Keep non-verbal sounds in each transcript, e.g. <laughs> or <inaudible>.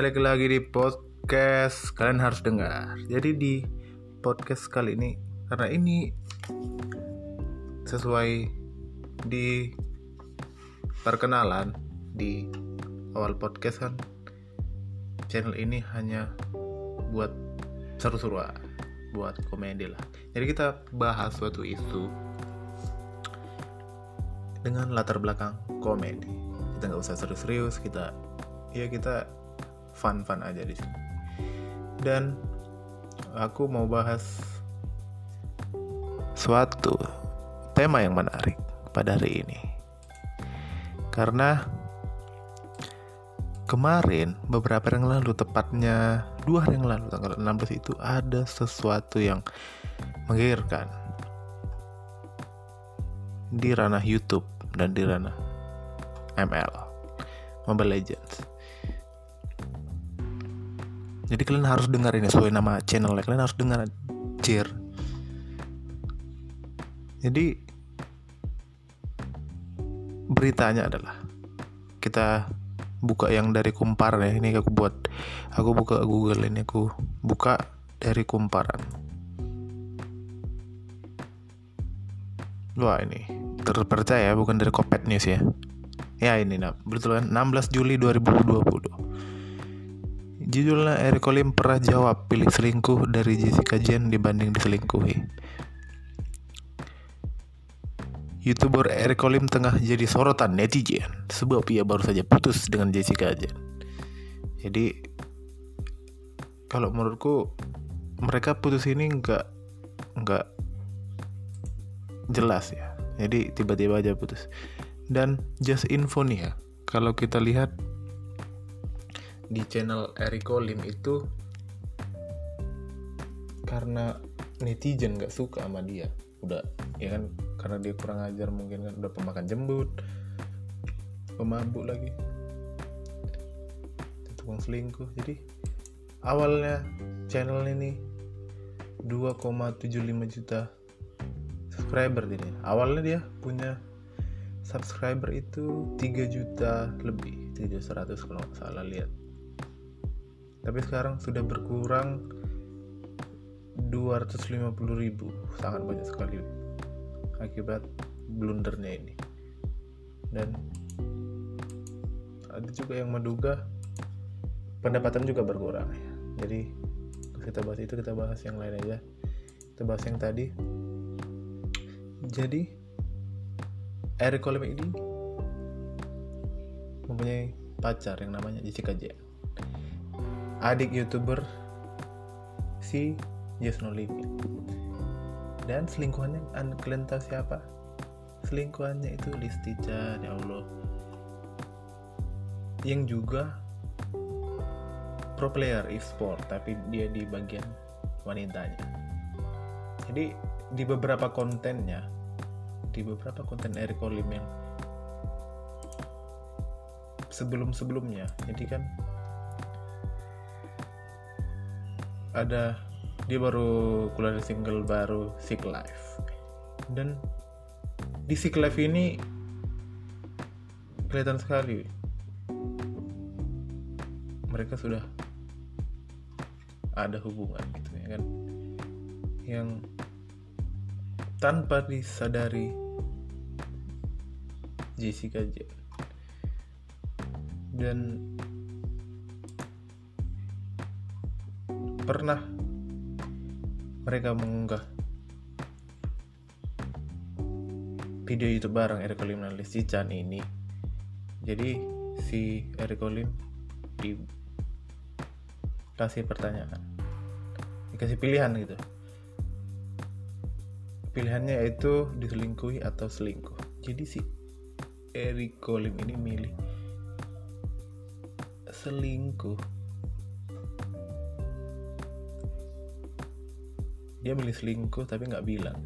Balik lagi di podcast Kalian harus dengar. Jadi di podcast kali ini Karena ini Sesuai Di Perkenalan Di awal podcast kan Channel ini hanya Buat seru-seruan Buat komedi lah. Jadi kita bahas suatu isu Dengan latar belakang komedi. Kita nggak usah serius-serius Kita ya kita fun-fun aja di sini. Dan aku mau bahas suatu tema yang menarik pada hari ini. Karena kemarin beberapa hari yang lalu tepatnya dua hari yang lalu tanggal 16 itu ada sesuatu yang menggegerkan di ranah YouTube dan di ranah ML Mobile Legends jadi kalian harus dengar ini sesuai nama channelnya. Kalian harus dengar cheer jadi beritanya adalah kita buka yang dari kumpar ya. Ini aku buat aku buka Google ini aku buka dari kumparan. Wah ini terpercaya bukan dari Kopet News ya. Ya ini nah betul kan? 16 Juli 2020 Judulnya Eric Olim pernah jawab pilih selingkuh dari Jessica Jen dibanding diselingkuhi. YouTuber Eric Olim tengah jadi sorotan netizen sebab ia baru saja putus dengan Jessica Jen. Jadi kalau menurutku mereka putus ini nggak nggak jelas ya. Jadi tiba-tiba aja putus. Dan just info nih ya, kalau kita lihat di channel Eriko Lim itu karena netizen gak suka sama dia. Udah ya kan? Karena dia kurang ajar mungkin kan. Udah pemakan jembut pemabuk lagi. Tukang selingkuh. Jadi awalnya channel ini 2,75 juta subscriber jadi awalnya dia punya subscriber itu 3 juta lebih 300 kalau salah lihat tapi sekarang sudah berkurang 250 ribu. Sangat banyak sekali akibat blundernya ini. Dan ada juga yang menduga pendapatan juga berkurang ya. Jadi kita bahas itu kita bahas yang lain aja. Kita bahas yang tadi. Jadi Eric Colem ini mempunyai pacar yang namanya Jessica J adik youtuber si Just No Limit dan selingkuhannya kalian tahu siapa? Selingkuhannya itu Listi Chan ya Allah. Yang juga pro player e-sport tapi dia di bagian wanitanya. Jadi di beberapa kontennya di beberapa konten Eric Olim sebelum-sebelumnya jadi kan ada dia baru keluar single baru Sick Life. Dan di Sick Life ini kelihatan sekali. Mereka sudah ada hubungan gitu ya kan. Yang tanpa disadari Jessica J dan pernah. Mereka mengunggah video YouTube bareng Eric Olim dan Lesti Chan ini. Jadi si Eric Olim dikasih pertanyaan. Dikasih pilihan gitu. Pilihannya itu diselingkuhi atau selingkuh. Jadi si Eric Olim ini milih selingkuh dia milih selingkuh tapi nggak bilang.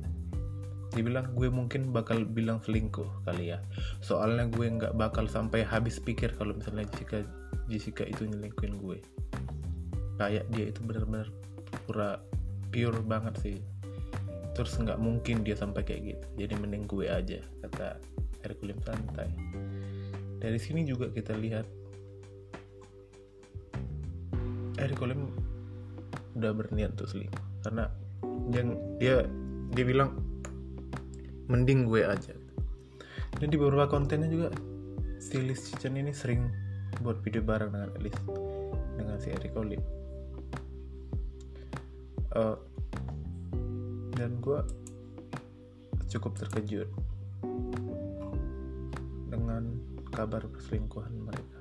Dia bilang gue mungkin bakal bilang selingkuh kali ya. Soalnya gue nggak bakal sampai habis pikir kalau misalnya Jessica Jessica itu nyelingkuhin gue. Kayak dia itu benar-benar pura pure banget sih. Terus nggak mungkin dia sampai kayak gitu. Jadi mending gue aja kata Hercules santai. Dari sini juga kita lihat Olim udah berniat untuk selingkuh. Karena dia dia dia bilang mending gue aja. Dan di beberapa kontennya juga si Liz Chichen ini sering buat video bareng dengan Liz dengan si Eric Olim uh, dan gue cukup terkejut dengan kabar perselingkuhan mereka.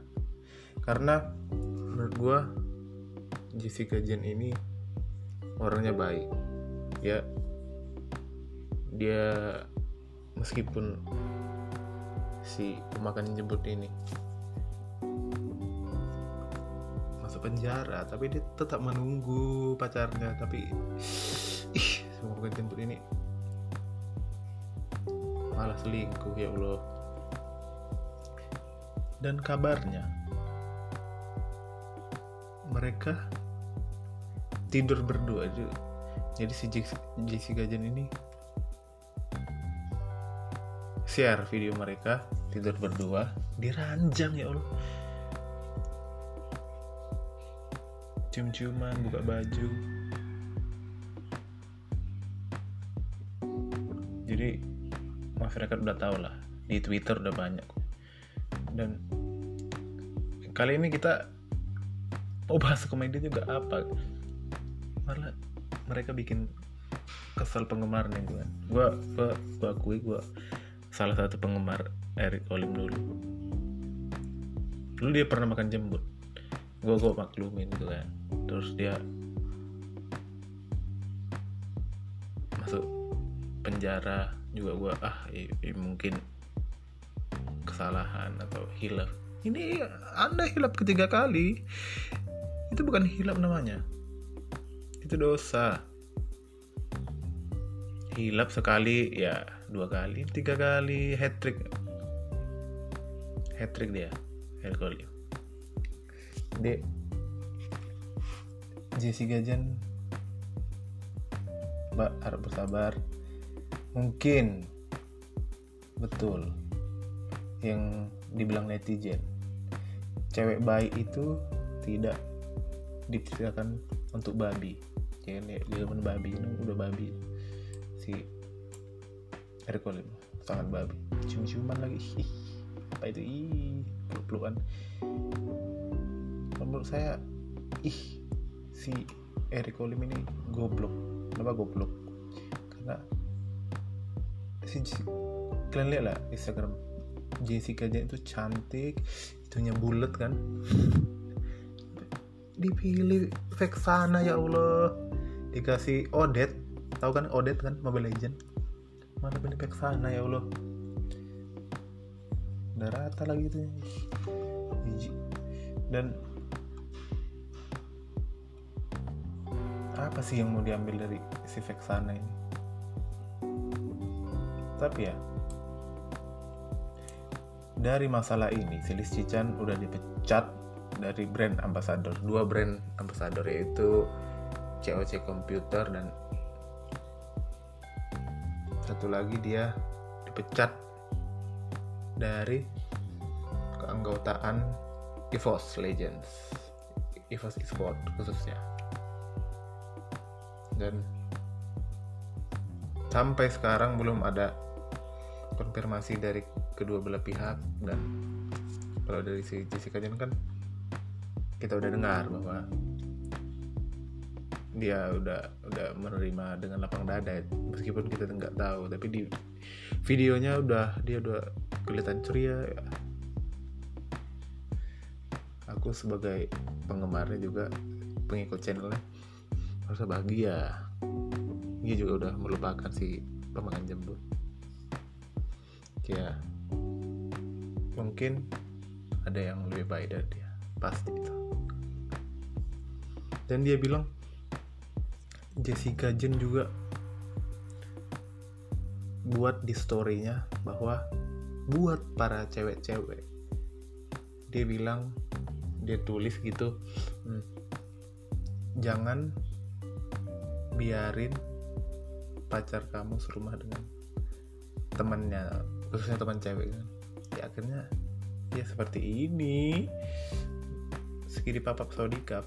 Karena menurut gue Jessica Jen ini orangnya baik ya dia meskipun si pemakan jemput ini masuk penjara tapi dia tetap menunggu pacarnya tapi ih semua pemakan ini malah selingkuh ya Allah. Dan kabarnya mereka tidur berdua jadi si Jen ini share video mereka tidur berdua di ranjang ya Allah. Cium-ciuman buka baju. Jadi masyarakat udah tau lah di Twitter udah banyak. Dan kali ini kita mau bahas komedi juga apa? Malah mereka bikin kesel penggemarnya gue gue gue gue akui gue salah satu penggemar Eric Olim dulu. Dulu dia pernah makan jembut gue gue maklumin gitu kan. Terus dia masuk penjara juga gue ah i, i, mungkin kesalahan atau hilaf. Ini anda hilap ketiga kali. Itu bukan hilap namanya itu dosa. Hilap sekali ya dua kali tiga kali hat trick. Hat trick dia Hercules dia. Jessica Jen Mbak harap bersabar. Mungkin betul yang dibilang netizen cewek baik itu tidak diceritakan untuk babi ya di zaman babi ini udah babi. Si Hercules sangat babi. Cium-ciuman lagi. Apa itu? Ih peluk-pelukan. Menurut saya ih si Eric Olim ini goblok. Kenapa goblok? Karena si kalian lihat lah Instagram Jessica Jen itu cantik itunya bulat kan. <laughs> Dipilih Vexana ya Allah dikasih Odet tahu kan Odet kan Mobile Legend mana pilih Vexana ya Allah. Udah rata lagi tuh. Dan apa sih yang mau diambil dari si Vexana ini? Tapi ya dari masalah ini Silis Cican udah dipecat dari brand ambassador dua brand ambassador yaitu COC Computer dan satu lagi dia dipecat dari keanggotaan EVOS Legends. EVOS Esport khususnya. Dan sampai sekarang belum ada konfirmasi dari kedua belah pihak dan kalau dari si Jessica Jen kan kita udah dengar bahwa dia udah udah menerima dengan lapang dada meskipun kita nggak tahu tapi di videonya udah dia udah kelihatan ceria ya. aku sebagai penggemarnya juga pengikut channelnya merasa bahagia. Dia juga udah melupakan si pemakan jembut ya mungkin ada yang lebih baik dari dia pasti itu. Dan dia bilang Jessica Jen juga buat di storynya bahwa buat para cewek-cewek dia bilang dia tulis gitu hmm, jangan biarin pacar kamu serumah dengan temannya khususnya teman cewek kan. Ya akhirnya ya seperti ini. Segini papap Saudi Cup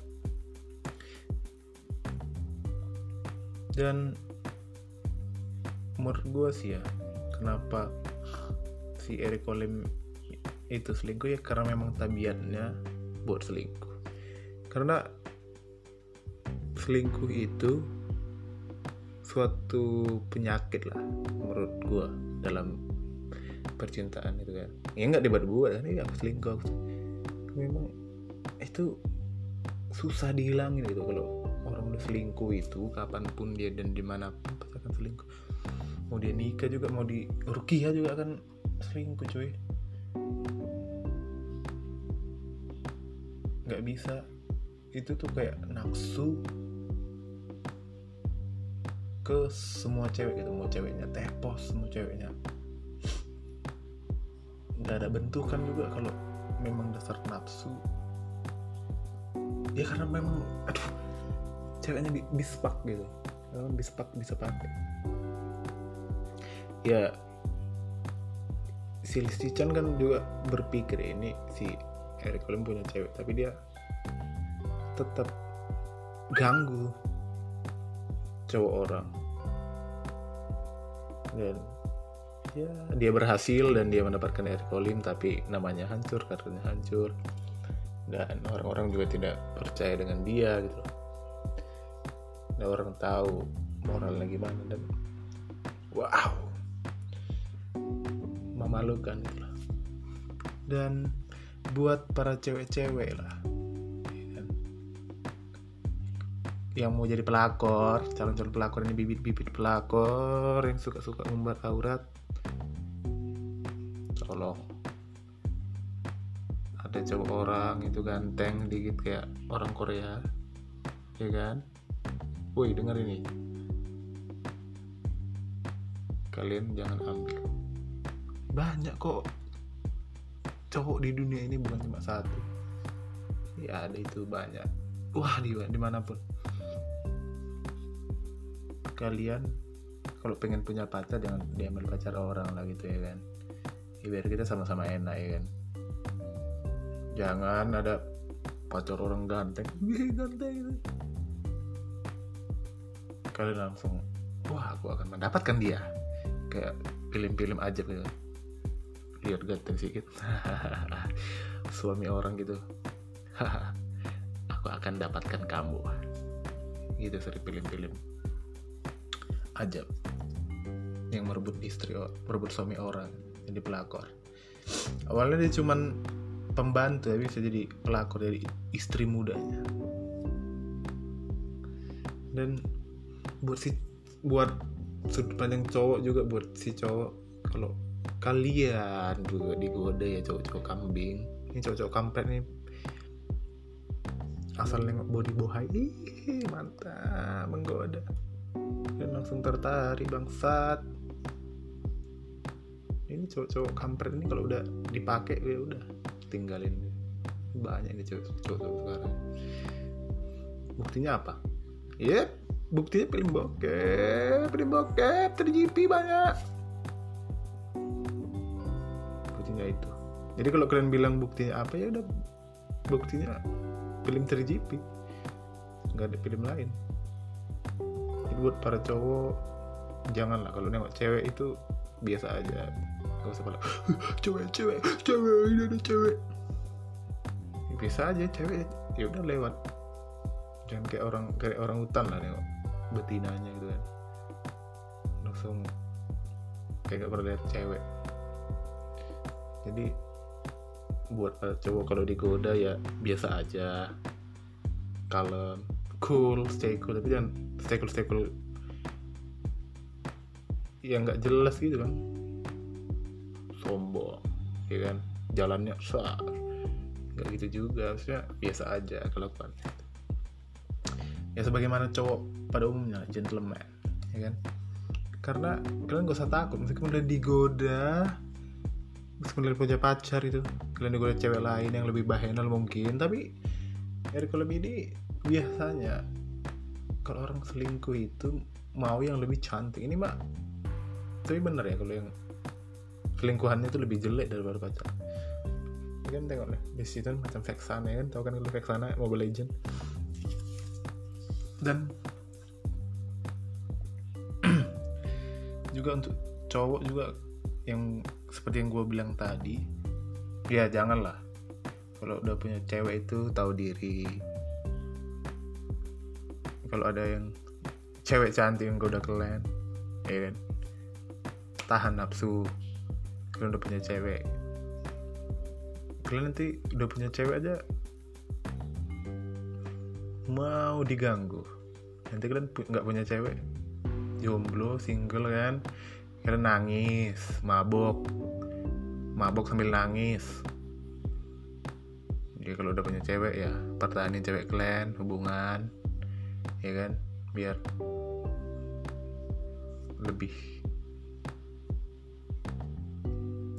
dan menurut gue sih ya kenapa si Eric Olim itu selingkuh ya? Karena memang tabiatnya buat selingkuh. Karena selingkuh itu suatu penyakit lah menurut gue dalam percintaan itu kan. Ya nggak debat gue kan ya aku selingkuh memang itu susah dihilangin gitu kalau orang udah selingkuh itu kapan pun dia dan pasti akan selingkuh. Mau dia nikah juga mau di rukiah juga akan selingkuh cuy. Nggak bisa. Itu tuh kayak nafsu ke semua cewek gitu. Mau ceweknya tepos semua ceweknya nggak ada bentukan juga kalau memang dasar nafsu. Ya karena memang aduh ceweknya bispak gitu. Bispak bisa pakai? Ya si Listi Chan kan juga berpikir ini si Eric Olim punya cewek tapi dia tetap ganggu cowok orang. Dan ya dia berhasil dan dia mendapatkan Eric Olim tapi namanya hancur karirnya hancur. Dan orang-orang juga tidak percaya dengan dia gitu dan orang tahu moralnya gimana dan wow. Memalukan gitu lah. Dan buat para cewek-cewek lah yang mau jadi pelakor calon-calon pelakor ini bibit-bibit pelakor yang suka-suka membuat aurat tolong. Ada cowok orang itu ganteng dikit kayak orang Korea ya kan woi dengar ini. Kalian jangan ambil. Banyak kok cowok di dunia ini bukan cuma satu. Ya ada itu banyak. Wah di di mana pun. Kalian kalau pengen punya pacar jangan diambil pacar orang lah gitu ya kan? Ya, biar kita sama-sama enak ya kan? Jangan ada pacar orang ganteng. <laughs> Ganteng. Kalian langsung wah aku akan mendapatkan dia. Kayak film-film aja gitu. Lihat ganteng sedikit <laughs> suami orang gitu. <laughs> Aku akan dapatkan kamu. Gitu sering film-film ajab yang merebut istri merebut suami orang jadi pelakor. Awalnya dia cuman pembantu ya bisa jadi pelakor dari istri mudanya. Dan buat si buat sudut pandang cowok juga buat si cowok. Kalau kalian juga digoda ya cowok-cowok kambing. Ini cowok-cowok kampret nih. Asal nengok body bohai. Ih mantap menggoda. Dan langsung tertarik bangsat. Ini cowok-cowok kampret ini kalau udah dipakai ya udah tinggalin banyak ini cowok-cowok sekarang. Buktinya apa? Yep buktinya film bokep film bokep terjipi banyak. Buktinya itu. Jadi kalau kalian bilang buktinya apa ya udah buktinya film terjipi nggak ada film lain. Buat para cowok janganlah kalau nengok cewek itu biasa aja. Gak usah pada cewek cewek cewek ini ada cewek. Ya, biasa aja cewek ya udah lewat. Jangan kayak orang kayak orang hutan lah nengok betinanya gitu kan. Langsung kayak gak pernah lihat cewek. Jadi buat para cowok kalau digoda ya biasa aja. Kalem cool stay cool. Tapi jangan stay cool stay cool. Yang nggak jelas gitu kan. Sombong ya kan. Jalannya sah. Nggak gitu juga. Maksudnya biasa aja kelakuan ya sebagaimana cowok pada umumnya gentleman ya kan? Karena kalian gak usah takut meskipun udah digoda meskipun kalian punya pacar itu kalian digoda cewek lain yang lebih bahenol mungkin tapi dari kalau ini biasanya kalau orang selingkuh itu mau yang lebih cantik. Ini mah tapi bener ya kalau yang selingkuhannya itu lebih jelek daripada pacar. Ya kan tengok nih di situ macam Vexana ya kan? Tau kan kalau Vexana Mobile Legend dan <clears throat> juga untuk cowok juga yang seperti yang gue bilang tadi ya janganlah. Kalau udah punya cewek itu tahu diri. Kalau ada yang cewek cantik yang udah kalian ya kan? Tahan nafsu kalian udah punya cewek. Kalian nanti udah punya cewek aja mau diganggu. Nanti kalian nggak pu punya cewek. Jomblo single kan. Kalian nangis mabok. Mabok sambil nangis. Jadi kalau udah punya cewek ya pertahanin cewek kalian hubungan. Ya kan? Biar lebih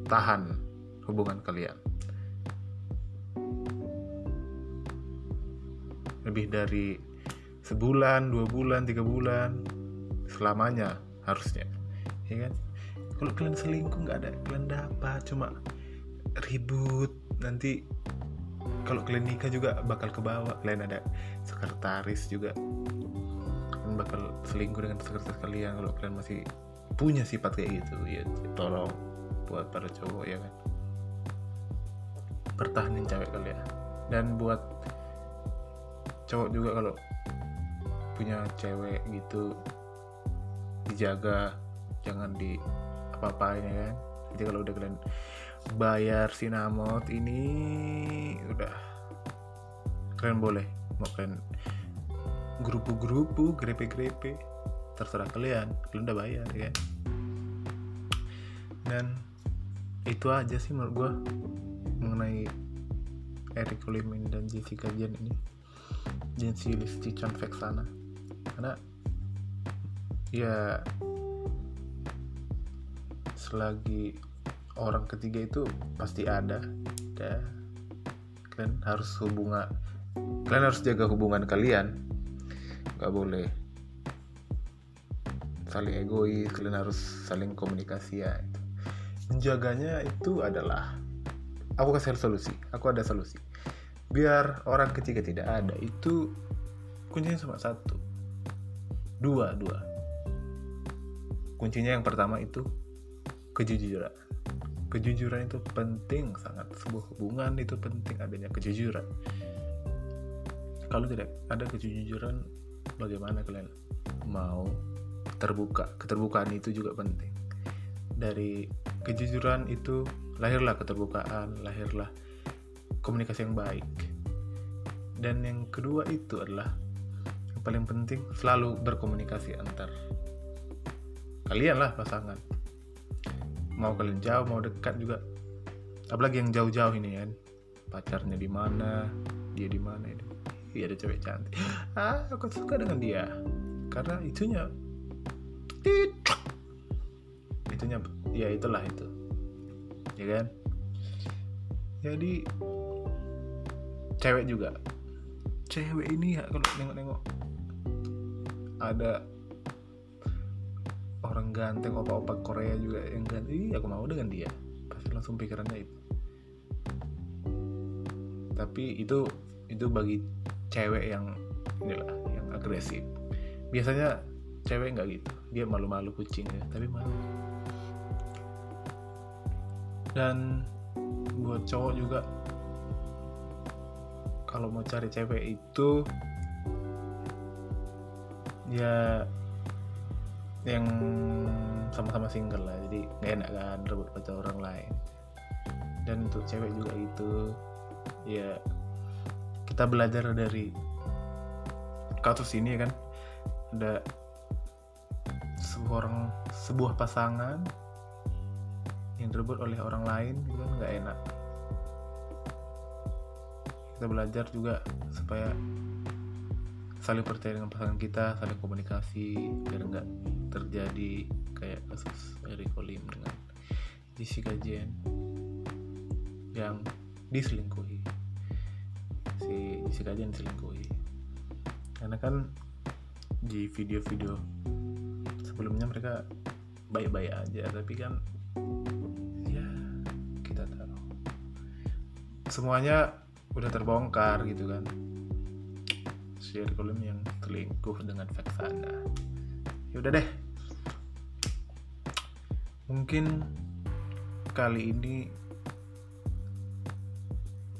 tahan hubungan kalian lebih dari sebulan dua bulan tiga bulan. Selamanya harusnya. Ya kan? Kalau kalian selingkuh nggak ada kalian dapat. Cuma ribut. Nanti kalau kalian nikah juga bakal ke bawah kalian ada sekretaris juga. Kalian bakal selingkuh dengan sekretaris kalian kalau kalian masih punya sifat kayak gitu. Ya tolong buat para cowok ya kan? Pertahanin cewek kalian. Dan buat cowok juga kalau punya cewek gitu dijaga jangan di apa-apain ya kan. Jadi kalau udah kalian bayar sinamot ini udah. Kalian boleh mau kalian grupu-grupu grepe-grepe terserah kalian kalian udah bayar ya kan. Dan itu aja sih menurut gue mengenai Eric Olimin dan Jessica Jen ini Jensi Listi Chanvek sana. Karena ya selagi orang ketiga itu pasti ada dan kalian harus hubungan kalian harus jaga hubungan kalian. Nggak boleh saling egois kalian harus saling komunikasi ya. Menjaganya itu adalah aku kasih solusi aku ada solusi biar orang ketiga tidak ada itu kuncinya cuma satu. Dua dua. Kuncinya yang pertama itu kejujuran. Kejujuran itu penting sangat. Sebuah hubungan itu penting adanya kejujuran. Kalau tidak ada kejujuran bagaimana kalian mau terbuka? Keterbukaan itu juga penting. Dari kejujuran itu lahirlah keterbukaan lahirlah komunikasi yang baik dan yang kedua itu adalah yang paling penting selalu berkomunikasi antar kalian lah pasangan. Mau kalian jauh mau dekat juga. Apalagi yang jauh-jauh ini kan. Pacarnya di mana dia di mana ini. Iya ada cewek cantik. Ah aku suka dengan dia. Karena itunya itunya ya itulah itu. Ya kan? Jadi cewek juga cewek ini ya kalau nengok-nengok ada orang ganteng opa-opa Korea juga yang ganteng aku mau dengan dia. Pasti langsung pikirannya itu. Tapi itu itu bagi cewek yang inilah yang agresif. Biasanya cewek nggak gitu. Dia malu-malu kucing ya tapi malu. Dan buat cowok juga kalau mau cari cewek itu ya yang sama-sama single lah. Jadi nggak enak kan rebut pacar orang lain. Dan untuk cewek juga itu ya kita belajar dari kasus ini ya kan. Ada sebuah orang sebuah pasangan yang direbut oleh orang lain itu kan nggak enak kita belajar juga supaya saling percaya dengan pasangan kita saling komunikasi biar nggak terjadi kayak kasus Eric Olim dengan Jessica Jen yang diselingkuhi. Si Jessica Jen diselingkuhi. Karena kan di video-video sebelumnya mereka baik-baik aja tapi kan ya kita tahu. Semuanya udah terbongkar gitu kan. Circulum yang selingkuh dengan Vexana ya udah deh. Mungkin kali ini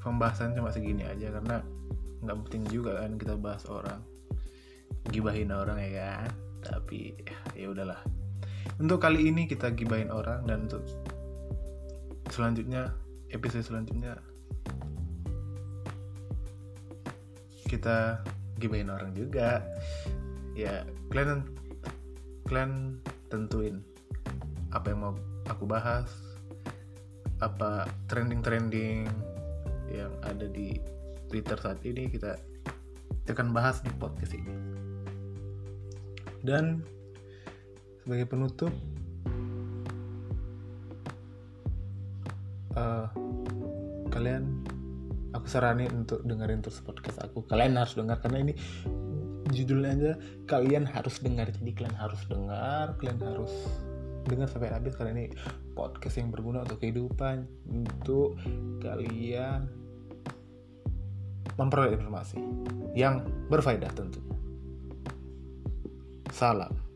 pembahasan cuma segini aja karena nggak penting juga kan kita bahas orang. Gibahin orang ya kan? Tapi ya udahlah. Untuk kali ini kita gibahin orang dan untuk selanjutnya episode selanjutnya kita gibahin orang juga. Ya kalian kalian tentuin apa yang mau aku bahas apa trending-trending yang ada di Twitter saat ini kita akan bahas di podcast ini. Dan sebagai penutup uh, kalian aku saranin untuk dengerin terus podcast aku. Kalian harus dengar karena ini judulnya aja kalian harus dengar. Jadi kalian harus dengar kalian harus dengar sampai habis karena ini podcast yang berguna untuk kehidupan untuk kalian memperoleh informasi yang berfaedah tentunya. Salam